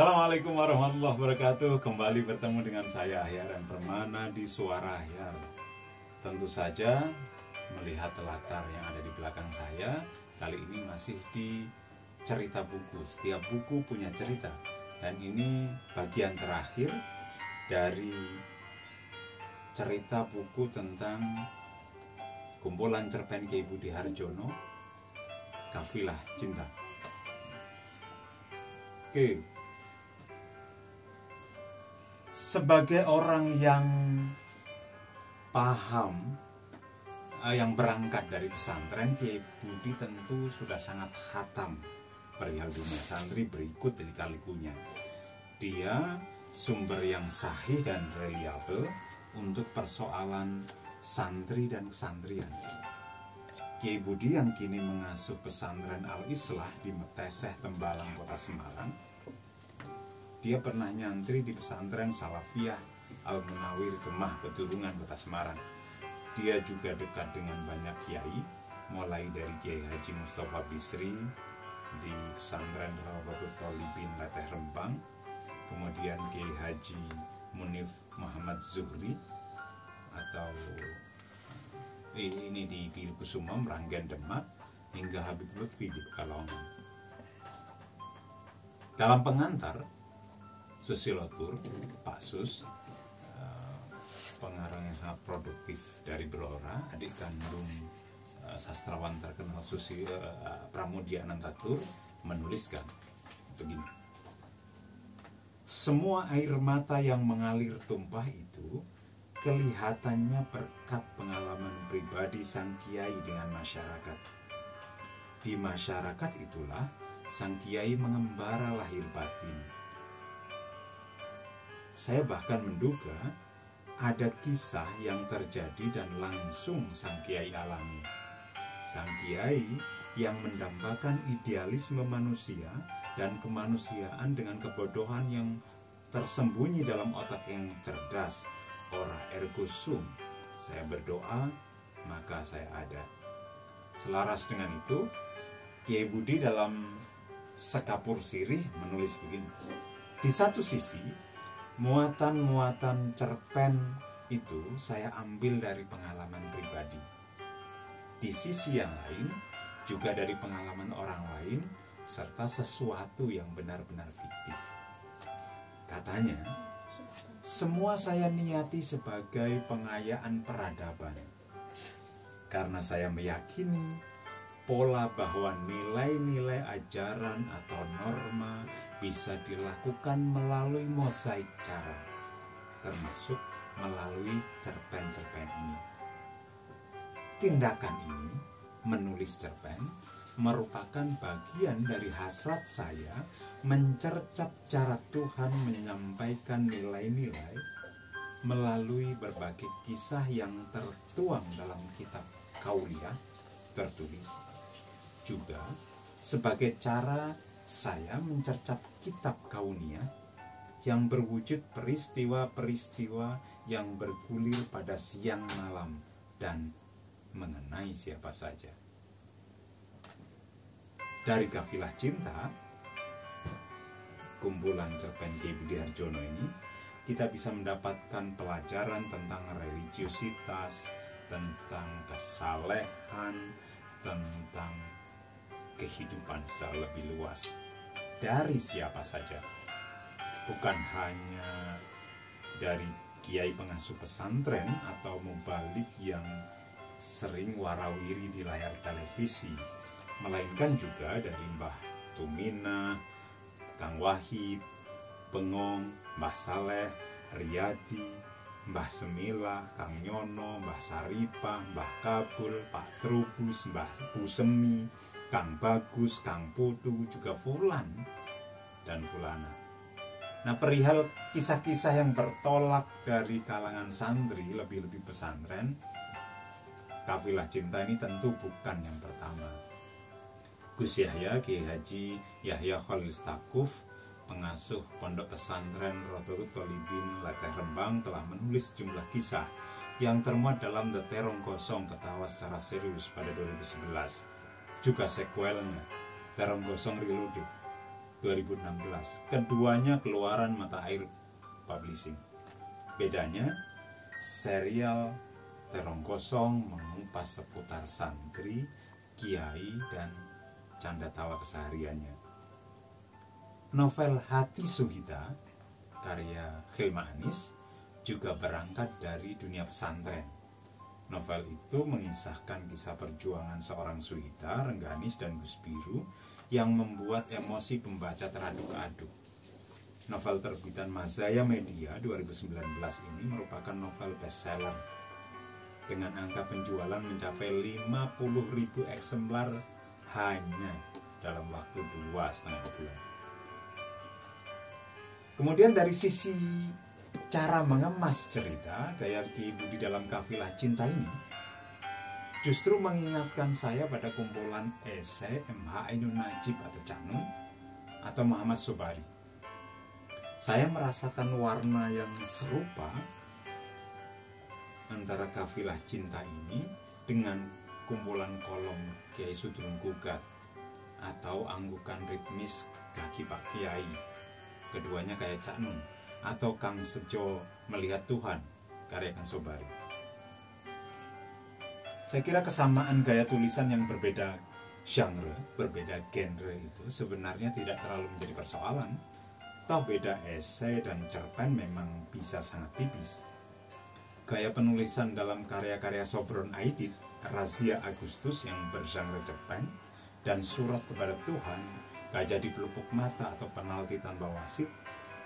Assalamualaikum warahmatullahi wabarakatuh. Kembali bertemu dengan saya Ahyaran Permana di Suara Ahyar. Tentu saja melihat latar yang ada di belakang saya Kali ini masih di cerita buku. Setiap buku punya cerita. Dan ini bagian terakhir dari cerita buku tentang kumpulan cerpen Kiai Budi Harjono Kafilah Cinta. Oke, sebagai orang yang paham eh, yang berangkat dari pesantren Kiai Budi tentu sudah sangat hatam perihal dunia santri berikut dari kalikunya. Dia sumber yang sahih dan reliable untuk persoalan santri dan kesantrian. Kiai Budi yang kini mengasuh pesantren Al-Islah di Meteseh Tembalang Kota Semarang dia pernah nyantri di pesantren Salafiyah Al Munawir Kemah Peturungan Kota Semarang. Dia juga dekat dengan banyak kiai, mulai dari Kiai Haji Mustafa Bisri di pesantren Rawatul Talibin Leteh Rempang, kemudian Kiai Haji Munif Muhammad Zuhri atau ini di Kusuma Meranggen Demak hingga Habib Lutfi di Pekalongan. Dalam pengantar, Susilotur, Pak Sus, uh, pengarang yang sangat produktif dari Blora, adik kandung uh, sastrawan terkenal Susi uh, Pramudia Anantatur menuliskan begini. Semua air mata yang mengalir tumpah itu kelihatannya berkat pengalaman pribadi sang kiai dengan masyarakat. Di masyarakat itulah sang kiai mengembara lahir batin saya bahkan menduga ada kisah yang terjadi dan langsung sang kiai alami. Sang kiai yang mendambakan idealisme manusia dan kemanusiaan dengan kebodohan yang tersembunyi dalam otak yang cerdas. Ora ergo sum. Saya berdoa, maka saya ada. Selaras dengan itu, Kiai Budi dalam Sekapur Sirih menulis begini. Di satu sisi, muatan-muatan cerpen itu saya ambil dari pengalaman pribadi. Di sisi yang lain, juga dari pengalaman orang lain, serta sesuatu yang benar-benar fiktif. Katanya, semua saya niati sebagai pengayaan peradaban. Karena saya meyakini pola bahwa nilai-nilai ajaran atau norma bisa dilakukan melalui mosaik cara, termasuk melalui cerpen-cerpen ini. Tindakan ini, menulis cerpen, merupakan bagian dari hasrat saya mencercap cara Tuhan menyampaikan nilai-nilai melalui berbagai kisah yang tertuang dalam kitab Kauliah tertulis juga sebagai cara saya mencercap kitab kaunia yang berwujud peristiwa-peristiwa yang bergulir pada siang malam dan mengenai siapa saja. Dari kafilah cinta, kumpulan cerpen Ki Budi Harjono ini, kita bisa mendapatkan pelajaran tentang religiusitas, tentang kesalehan, tentang kehidupan secara lebih luas dari siapa saja. Bukan hanya dari kiai pengasuh pesantren atau mubalik yang sering warawiri di layar televisi melainkan juga dari Mbah Tumina, Kang Wahid, Bengong, Mbah Saleh, Riyadi, Mbah Semila, Kang Nyono, Mbah Saripah, Mbah Kabul, Pak Trubus, Mbah Pusemi, Kang Bagus, Kang Putu, juga Fulan dan Fulana. Nah perihal kisah-kisah yang bertolak dari kalangan santri, lebih-lebih pesantren, kafilah cinta ini tentu bukan yang pertama. Gus Yahya, Kiai Haji Yahya Khalil Stakuf, pengasuh pondok pesantren Rotul Tolibin Leteh Rembang telah menulis jumlah kisah yang termuat dalam The Terong Kosong Ketawa secara serius pada 2011 juga sequelnya Terong Gosong Reloaded 2016. Keduanya keluaran Mata Air Publishing. Bedanya, serial Terong Kosong mengupas seputar santri, kiai, dan canda tawa kesehariannya. Novel Hati Suhita, karya Khilma Anis, juga berangkat dari dunia pesantren. Novel itu mengisahkan kisah perjuangan seorang Suhita, Rengganis, dan Gus Biru yang membuat emosi pembaca teraduk-aduk. Novel terbitan Mazaya Media 2019 ini merupakan novel bestseller dengan angka penjualan mencapai 50.000 eksemplar hanya dalam waktu dua setengah bulan. Kemudian dari sisi cara mengemas cerita, gaya Ki Budi dalam kafilah cinta ini justru mengingatkan saya pada kumpulan esai MH Ainun Najib atau Cak Nun atau Muhammad Sobari. Saya merasakan warna yang serupa antara kafilah cinta ini dengan kumpulan kolom Kiai Sudrun Gugat atau anggukan ritmis kaki Pak Kiai. Keduanya kayak Cak Nun atau Kang Sejo melihat Tuhan karya Kang Sobari. Saya kira kesamaan gaya tulisan yang berbeda genre, berbeda genre itu sebenarnya tidak terlalu menjadi persoalan. Toh beda esai dan cerpen memang bisa sangat tipis. Gaya penulisan dalam karya-karya Sobron Aidit, Razia Agustus yang bergenre cerpen, dan Surat kepada Tuhan, Gajah di Pelupuk Mata atau Penalti Tanpa Wasit,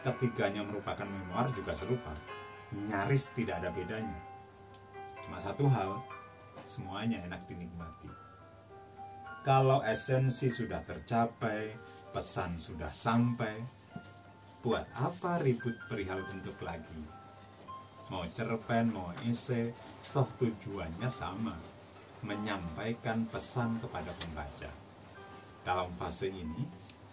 ketiganya merupakan memoir juga serupa. Nyaris tidak ada bedanya. Cuma satu hal, semuanya enak dinikmati. Kalau esensi sudah tercapai, pesan sudah sampai, buat apa ribut perihal bentuk lagi? Mau cerpen, mau esai, toh tujuannya sama, menyampaikan pesan kepada pembaca. Dalam fase ini,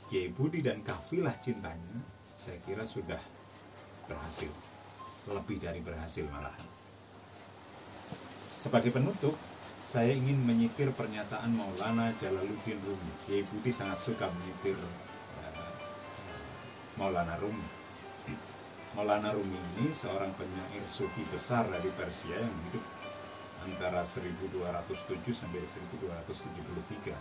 Kiai Budi dan kafilah cintanya, saya kira sudah berhasil. Lebih dari berhasil malahan. Sebagai penutup, saya ingin menyitir pernyataan Maulana Jalaluddin Rumi. Kiai Budi sangat suka menyitir uh, Maulana Rumi. Maulana Rumi ini seorang penyair sufi besar dari Persia yang hidup antara 1207 sampai 1273.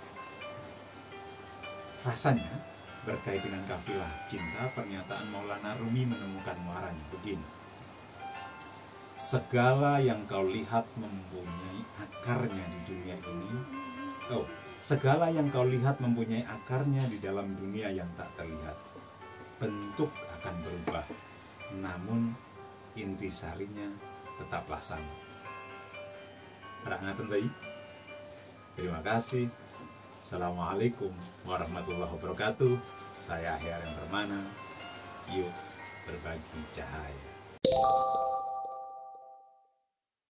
Rasanya berkait dengan kafilah cinta, pernyataan Maulana Rumi menemukan muaranya begini. Segala yang kau lihat mempunyai akarnya di dunia ini. Oh segala yang kau lihat mempunyai akarnya di dalam dunia yang tak terlihat. Bentuk akan berubah namun intisarinya tetaplah sama. Rangga Terima kasih Assalamualaikum warahmatullahi wabarakatuh. Saya Ahyar yang bermana. Yuk berbagi cahaya